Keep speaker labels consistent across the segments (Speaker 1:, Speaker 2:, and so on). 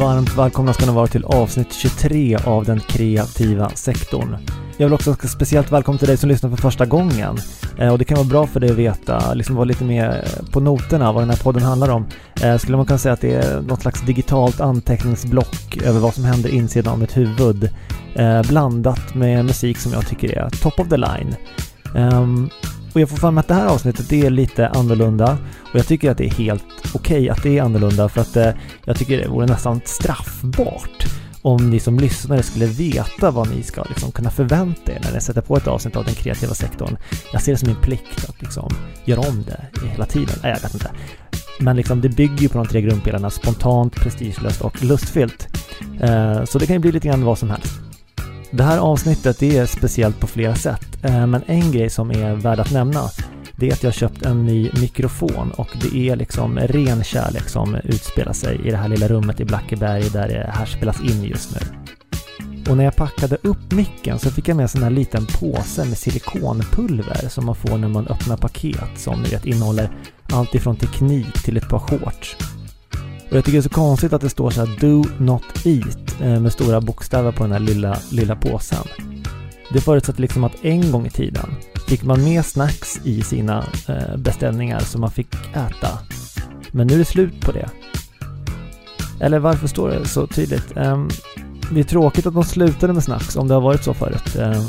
Speaker 1: Varmt välkomna ska ni vara till avsnitt 23 av den kreativa sektorn. Jag vill också speciellt välkomna till dig som lyssnar för första gången. Eh, och det kan vara bra för dig att veta, liksom vara lite mer eh, på noterna vad den här podden handlar om. Eh, skulle man kunna säga att det är något slags digitalt anteckningsblock över vad som händer insidan av mitt huvud. Eh, blandat med musik som jag tycker är top of the line. Ehm, och jag får för mig att det här avsnittet det är lite annorlunda och jag tycker att det är helt okej okay att det är annorlunda för att eh, jag tycker det vore nästan straffbart om ni som lyssnare skulle veta vad ni ska liksom kunna förvänta er när ni sätter på ett avsnitt av den kreativa sektorn. Jag ser det som min plikt att liksom göra om det hela tiden. Nej, jag vet inte. Men liksom, det bygger ju på de tre grundpelarna spontant, prestigelöst och lustfyllt. Eh, så det kan ju bli lite grann vad som helst. Det här avsnittet är speciellt på flera sätt, eh, men en grej som är värd att nämna det är att jag har köpt en ny mikrofon och det är liksom ren kärlek som utspelar sig i det här lilla rummet i Blackeberg där det här spelas in just nu. Och när jag packade upp micken så fick jag med en sån här liten påse med silikonpulver som man får när man öppnar paket som ni vet innehåller allt ifrån teknik till ett par shorts. Och jag tycker det är så konstigt att det står så här Do Not Eat Eh, med stora bokstäver på den här lilla, lilla påsen. Det förutsätter liksom att en gång i tiden fick man med snacks i sina eh, beställningar som man fick äta. Men nu är det slut på det. Eller varför står det så tydligt? Ehm, det är tråkigt att de slutade med snacks om det har varit så förut. Ehm,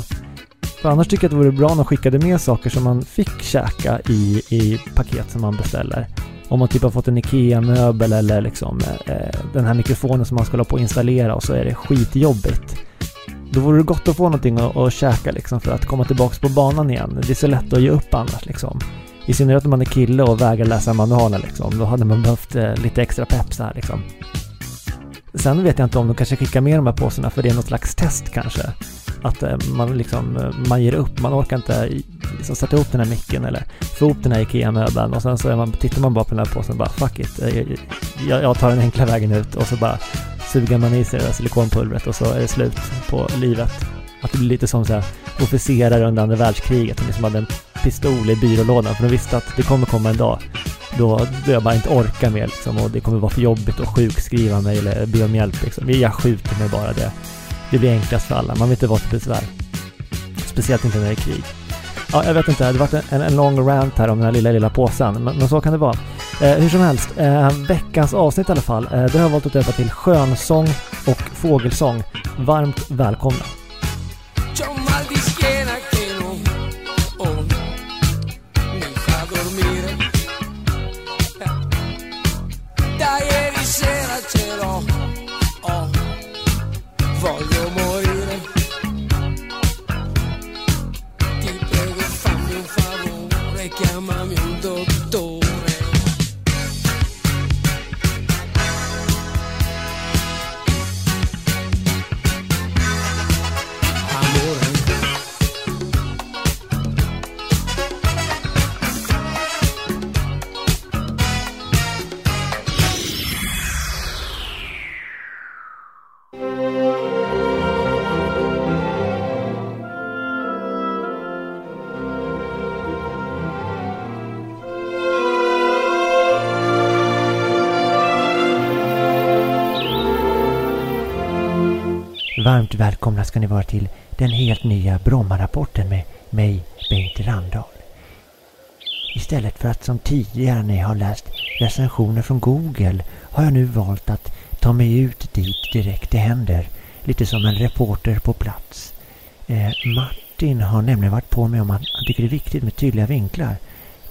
Speaker 1: för annars tycker jag att det vore bra om de skickade med saker som man fick käka i, i paket som man beställer. Om man typ har fått en IKEA-möbel eller liksom eh, den här mikrofonen som man ska hålla på att installera och så är det skitjobbigt. Då vore det gott att få någonting att, att käka liksom för att komma tillbaks på banan igen. Det är så lätt att ge upp annars liksom. I synnerhet om man är kille och vägrar läsa manualen liksom. Då hade man behövt eh, lite extra pepp så här liksom. Sen vet jag inte om de kanske skickar med de här påsarna för det är något slags test kanske. Att eh, man liksom, eh, man ger upp, man orkar inte liksom sätta ihop den här micken eller få ihop den här IKEA-möbeln och sen så är man, tittar man bara på den här påsen och bara fuck it, eh, jag, jag tar den enkla vägen ut och så bara suger man i sig det där silikonpulvret och så är det slut på livet. Att det blir lite som så här officerare under andra världskriget som liksom hade en pistol i byrålådan för de visste att det kommer komma en dag då, då jag bara inte orkar mer liksom och det kommer vara för jobbigt att sjukskriva mig eller be om hjälp liksom. Jag skjuter mig bara det. Det blir enklast för alla. Man vill inte vara till besvär. Speciellt inte när det är krig. Ja, jag vet inte. Det har varit en, en lång rant här om den här lilla, lilla påsen. Men, men så kan det vara. Eh, hur som helst, eh, veckans avsnitt i alla fall. Eh, det har jag valt att döpa till skönsång och fågelsång. Varmt välkomna! Varmt välkomna ska ni vara till den helt nya Brommarapporten med mig, Bengt Randahl. Istället för att som tidigare när jag har läst recensioner från Google har jag nu valt att ta mig ut dit direkt det händer. Lite som en reporter på plats. Eh, Martin har nämligen varit på mig om att han tycker det är viktigt med tydliga vinklar.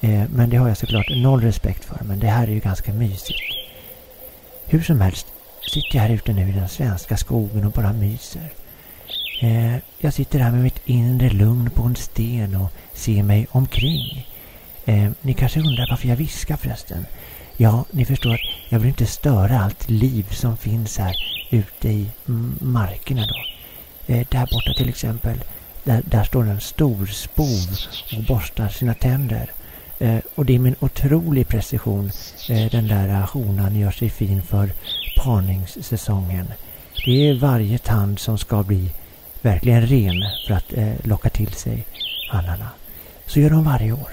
Speaker 1: Eh, men det har jag såklart noll respekt för. Men det här är ju ganska mysigt. Hur som helst, sitter jag här ute nu i den svenska skogen och bara myser. Eh, jag sitter här med mitt inre lugn på en sten och ser mig omkring. Eh, ni kanske undrar varför jag viskar förresten? Ja, ni förstår att jag vill inte störa allt liv som finns här ute i markerna då. Eh, där borta till exempel, där, där står en stor spov och borstar sina tänder. Eh, och det är med en otrolig precision eh, den där honan gör sig fin för parningssäsongen. Det är varje tand som ska bli verkligen ren för att eh, locka till sig hannarna. Så gör de varje år.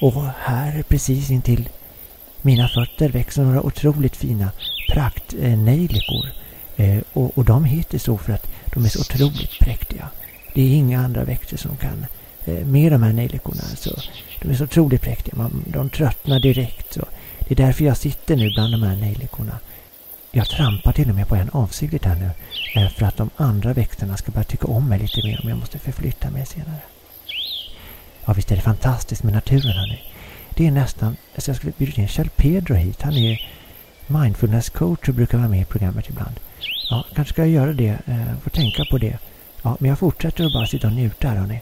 Speaker 1: Och här precis intill mina fötter växer några otroligt fina praktnejlikor. Eh, och, och de heter så för att de är så otroligt präktiga. Det är inga andra växter som kan eh, med de här nejlikorna. Så de är så otroligt präktiga. Man, de tröttnar direkt. Så det är därför jag sitter nu bland de här nejlikorna. Jag trampar till och med på en avsiktligt här nu. Eh, för att de andra växterna ska börja tycka om mig lite mer om jag måste förflytta mig senare. Ja, visst är det fantastiskt med naturen hörni. Det är nästan, alltså jag skulle bjuda in Kjell Pedro hit. Han är mindfulness coach och brukar vara med i programmet ibland. Ja, kanske ska jag göra det. Eh, får tänka på det. Ja, men jag fortsätter att bara sitta och njuta här hörni.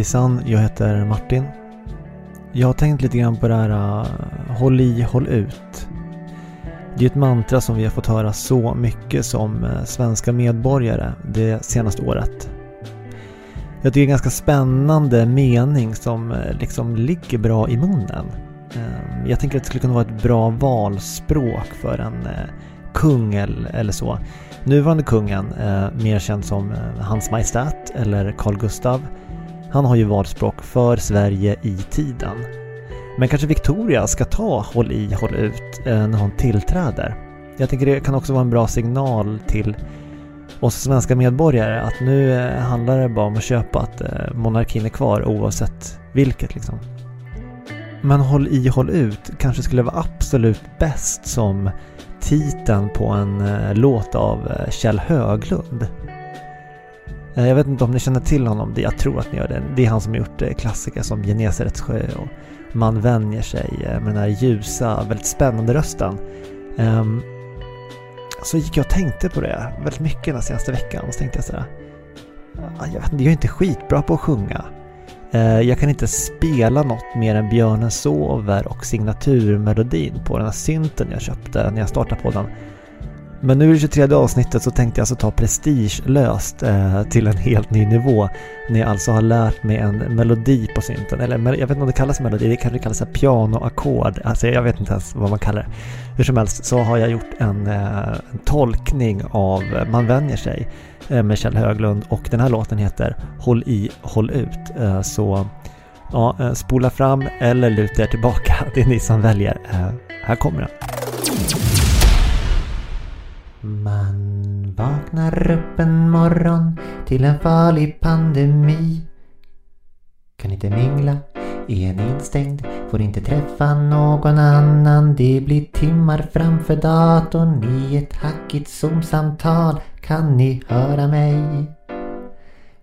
Speaker 1: Hejsan, jag heter Martin. Jag har tänkt lite grann på det här äh, håll i, håll ut. Det är ett mantra som vi har fått höra så mycket som äh, svenska medborgare det senaste året. Jag tycker det är en ganska spännande mening som äh, liksom ligger bra i munnen. Ehm, jag tänker att det skulle kunna vara ett bra valspråk för en kung eller så. Nuvarande kungen, mer känd som Hans Majestät eller Carl Gustav, han har ju valspråk för Sverige i tiden. Men kanske Victoria ska ta håll i, håll ut eh, när hon tillträder. Jag tänker det kan också vara en bra signal till oss svenska medborgare att nu eh, handlar det bara om att köpa att eh, monarkin är kvar oavsett vilket liksom. Men håll i, håll ut kanske skulle vara absolut bäst som titeln på en låt av Kjell Höglund. Eh, jag vet inte om ni känner till honom, jag tror att ni gör det. Det är han som har gjort eh, klassiker som Genesarets sjö och Man vänjer sig eh, med den här ljusa, väldigt spännande rösten. Ehm, så gick jag och tänkte på det väldigt mycket den senaste veckan och så tänkte jag sådär. Ah, jag, vet inte, jag är inte skitbra på att sjunga. Jag kan inte spela något mer än Björnen sover och signaturmelodin på den här synten jag köpte när jag startade podden. Men nu i det 23 avsnittet så tänkte jag alltså ta prestigelöst eh, till en helt ny nivå. När jag alltså har lärt mig en melodi på synten. Eller jag vet inte om det kallas melodi, det kanske kallas pianoackord. Alltså jag vet inte ens vad man kallar det. Hur som helst så har jag gjort en, eh, en tolkning av Man vänjer sig eh, med Kjell Höglund och den här låten heter Håll i, håll ut. Eh, så ja, eh, spola fram eller luta er tillbaka. Det är ni som väljer. Eh, här kommer den. Man vaknar upp en morgon till en farlig pandemi. Kan inte mingla, är en instängd, får inte träffa någon annan. Det blir timmar framför datorn i ett hackigt zoom-samtal. Kan ni höra mig?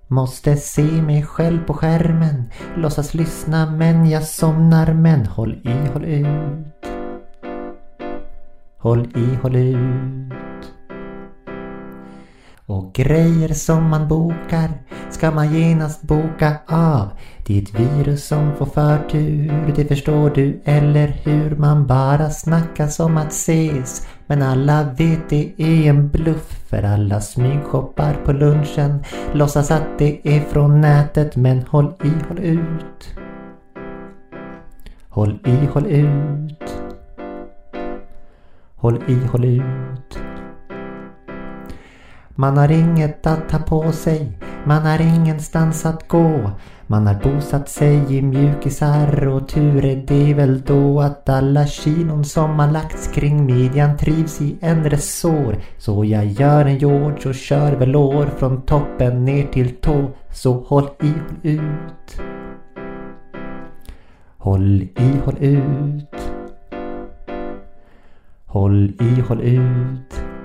Speaker 1: Måste se mig själv på skärmen, låtsas lyssna men jag somnar. Men håll i, håll ut. Håll i, håll ut. Och grejer som man bokar ska man genast boka av. Det är ett virus som får förtur, det förstår du eller hur? Man bara snackar som att ses. Men alla vet det är en bluff för alla smygshoppar på lunchen. Låtsas att det är från nätet men håll i, håll ut. Håll i, håll ut. Håll i, håll ut. Man har inget att ta på sig, man har ingenstans att gå. Man har bosatt sig i mjukisar och tur är det väl då att alla kilon som har lagts kring midjan trivs i en resår. Så jag gör en George och kör väl år från toppen ner till tå. Så håll i, håll ut. Håll i, håll ut. Håll i, håll ut.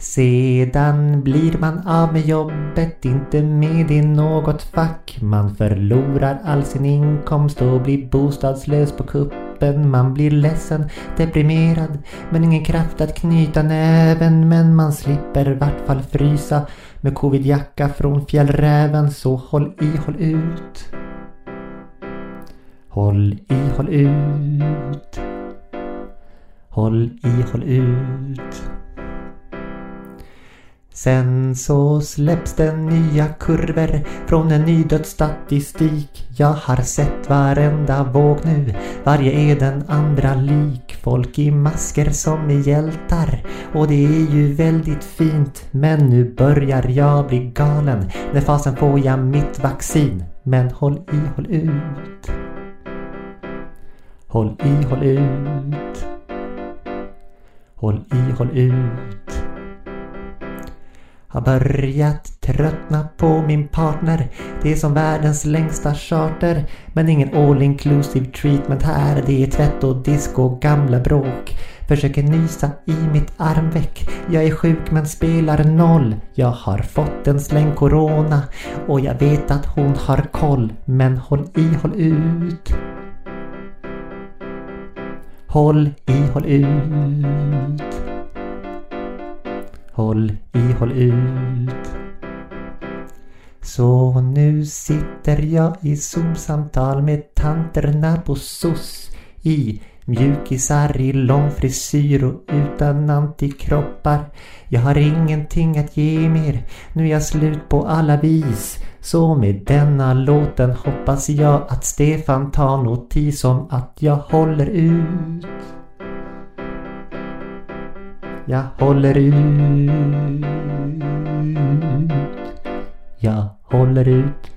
Speaker 1: Sedan blir man av med jobbet, inte med i något fack. Man förlorar all sin inkomst och blir bostadslös på kuppen. Man blir ledsen, deprimerad, men ingen kraft att knyta näven. Men man slipper vart fall frysa med covidjacka från fjällräven. Så håll i, håll ut. Håll i, håll ut. Håll i, håll ut. Sen så släpps det nya kurvor från en ny dödsstatistik. Jag har sett varenda våg nu, varje är den andra lik. Folk i masker som är hjältar och det är ju väldigt fint. Men nu börjar jag bli galen, när fasen får jag mitt vaccin. Men håll i, håll ut. Håll i, håll ut. Håll i, håll ut. Har börjat tröttna på min partner. Det är som världens längsta charter. Men ingen all inclusive treatment här. Det är tvätt och disk och gamla bråk. Försöker nysa i mitt armveck. Jag är sjuk men spelar noll. Jag har fått en släng corona. Och jag vet att hon har koll. Men håll i, håll ut. Håll i, håll ut. Håll i, håll ut. Så nu sitter jag i zoom-samtal med tanterna på SOS i mjukisar i lång frisyr och utan antikroppar. Jag har ingenting att ge mer, nu är jag slut på alla vis. Så med denna låten hoppas jag att Stefan tar notis om att jag håller ut. Jag håller ut. Jag håller ut.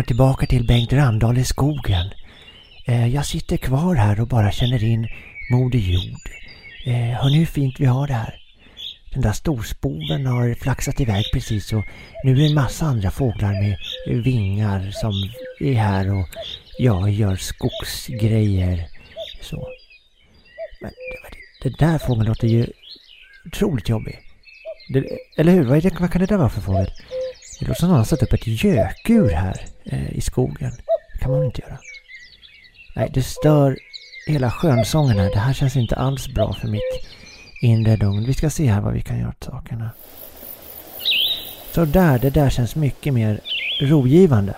Speaker 2: Kommer tillbaka till Bengt Randahl i skogen. Eh, jag sitter kvar här och bara känner in Moder Jord. Eh, hör nu hur fint vi har det här? Den där storspoven har flaxat iväg precis och nu är det en massa andra fåglar med vingar som är här och jag gör skogsgrejer. Så. Men det, där fågeln låter ju otroligt jobbig. Det, eller hur? Vad, är det, vad kan det där vara för fågel? Det låter som någon har satt upp ett gökur här eh, i skogen. Det kan man inte göra. Nej, det stör hela skönsången här. Det här känns inte alls bra för mitt inre lugn. Vi ska se här vad vi kan göra åt sakerna. Så där, det där känns mycket mer rogivande.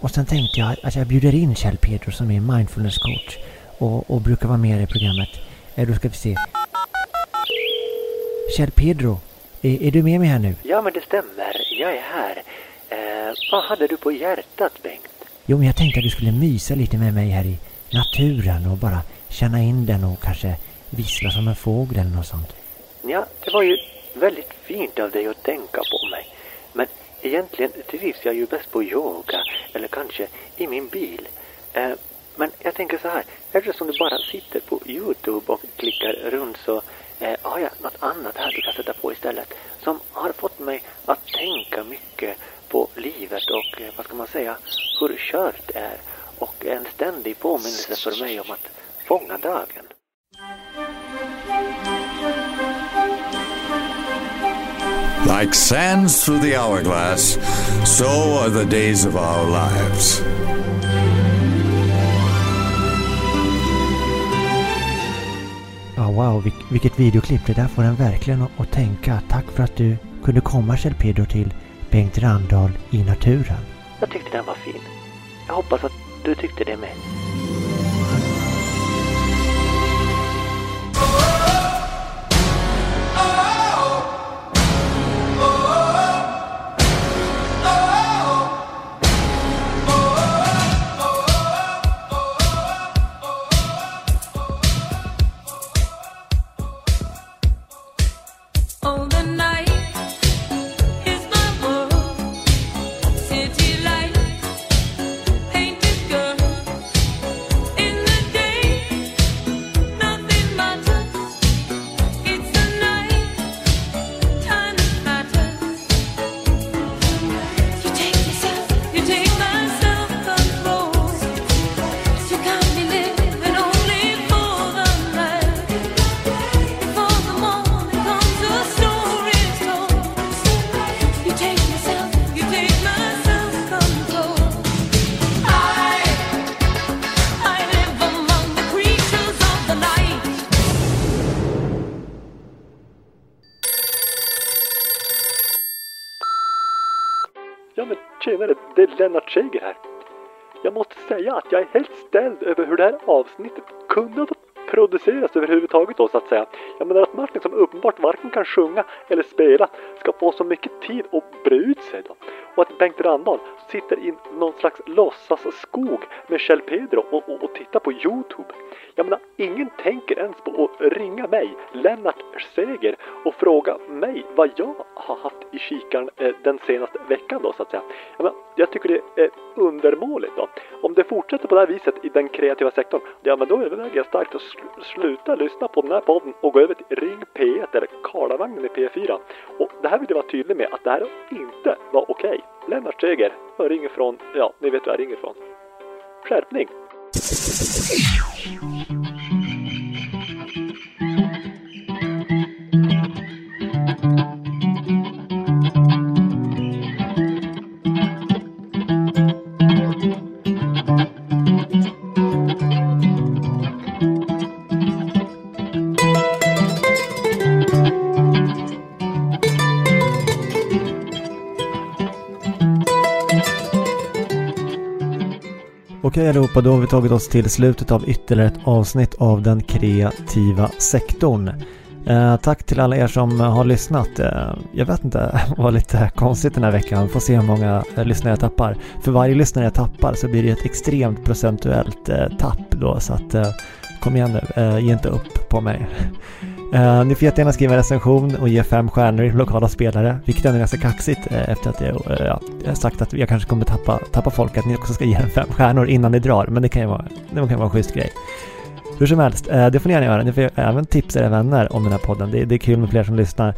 Speaker 2: Och sen tänkte jag att jag bjuder in Kjell Pedro som är mindfulness coach och, och brukar vara med i programmet. Eh, då ska vi se. Kjell Pedro, är, är du med mig här nu?
Speaker 3: Ja, men det stämmer. Jag är här. Eh, vad hade du på hjärtat, Bengt?
Speaker 2: Jo, men jag tänkte att du skulle mysa lite med mig här i naturen och bara känna in den och kanske vissla som en fågel eller något sånt.
Speaker 3: Ja, det var ju väldigt fint av dig att tänka på mig. Men egentligen trivs jag ju bäst på yoga, eller kanske i min bil. Eh, men jag tänker så här, eftersom du bara sitter på Youtube och klickar runt så eh, har jag något annat här du kan sätta på istället. Som har fått mig att tänka mycket på livet och eh, vad ska man säga, hur kört det är. Och en ständig påminnelse för mig om att fånga dagen.
Speaker 4: Like sands through the hourglass, so are the days of our lives.
Speaker 5: Wow, vil- vilket videoklipp. Det där får en verkligen att- tänka. Tack för att du kunde komma Kjell Pedro till Bengt Randahl i naturen.
Speaker 6: Jag tyckte den var fin. Jag hoppas att du tyckte det med. Tjenare, det är Lennart Scheiger här. Jag måste säga att jag är helt ställd över hur det här avsnittet kunde ha produceras överhuvudtaget då så att säga. Jag menar att Martin som uppenbart varken kan sjunga eller spela ska få så mycket tid att bre ut sig då. Och att Bengt Randahl sitter i någon slags låtsasskog med Kjell Pedro och, och, och tittar på Youtube. Jag menar, ingen tänker ens på att ringa mig, Lennart Seger, och fråga mig vad jag har haft i kikaren eh, den senaste veckan då så att säga. Jag, menar, jag tycker det är undermåligt då. Om det fortsätter på det här viset i den kreativa sektorn, ja men då överväger jag starkt att sluta lyssna på den här podden och gå över till Ring P1 eller Karlavagnen i P4. Och det här vill jag vara tydlig med att det här inte var okej. Lennart Seger, jag ringer från, ja ni vet var jag ringer från. Skärpning!
Speaker 1: Okej allihopa, då har vi tagit oss till slutet av ytterligare ett avsnitt av den kreativa sektorn. Eh, tack till alla er som har lyssnat. Eh, jag vet inte, det var lite konstigt den här veckan. Får se hur många eh, lyssnare jag tappar. För varje lyssnare jag tappar så blir det ett extremt procentuellt eh, tapp då. Så att eh, kom igen nu, eh, ge inte upp på mig. Eh, ni får jättegärna skriva en recension och ge fem stjärnor i lokala spelare, vilket ändå är ganska kaxigt eh, efter att jag, eh, jag sagt att jag kanske kommer tappa, tappa folk, att ni också ska ge en fem stjärnor innan ni drar, men det kan ju vara, det kan vara en schysst grej. Hur som helst, eh, det får ni gärna göra. Ni får även tipsa era vänner om den här podden. Det, det är kul med fler som lyssnar.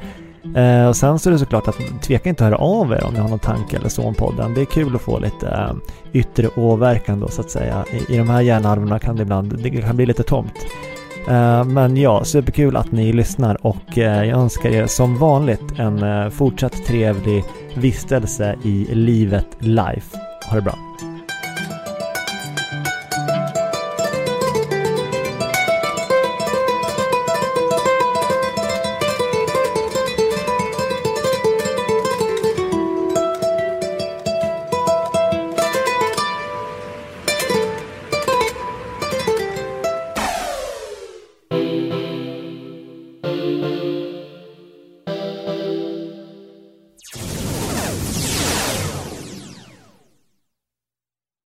Speaker 1: Eh, och sen så är det såklart att tveka inte att höra av er om ni har någon tanke eller så om podden. Det är kul att få lite eh, yttre åverkan då så att säga. I, I de här hjärnhalvorna kan det ibland, det kan bli lite tomt. Eh, men ja, superkul att ni lyssnar och eh, jag önskar er som vanligt en eh, fortsatt trevlig vistelse i livet life. Ha det bra.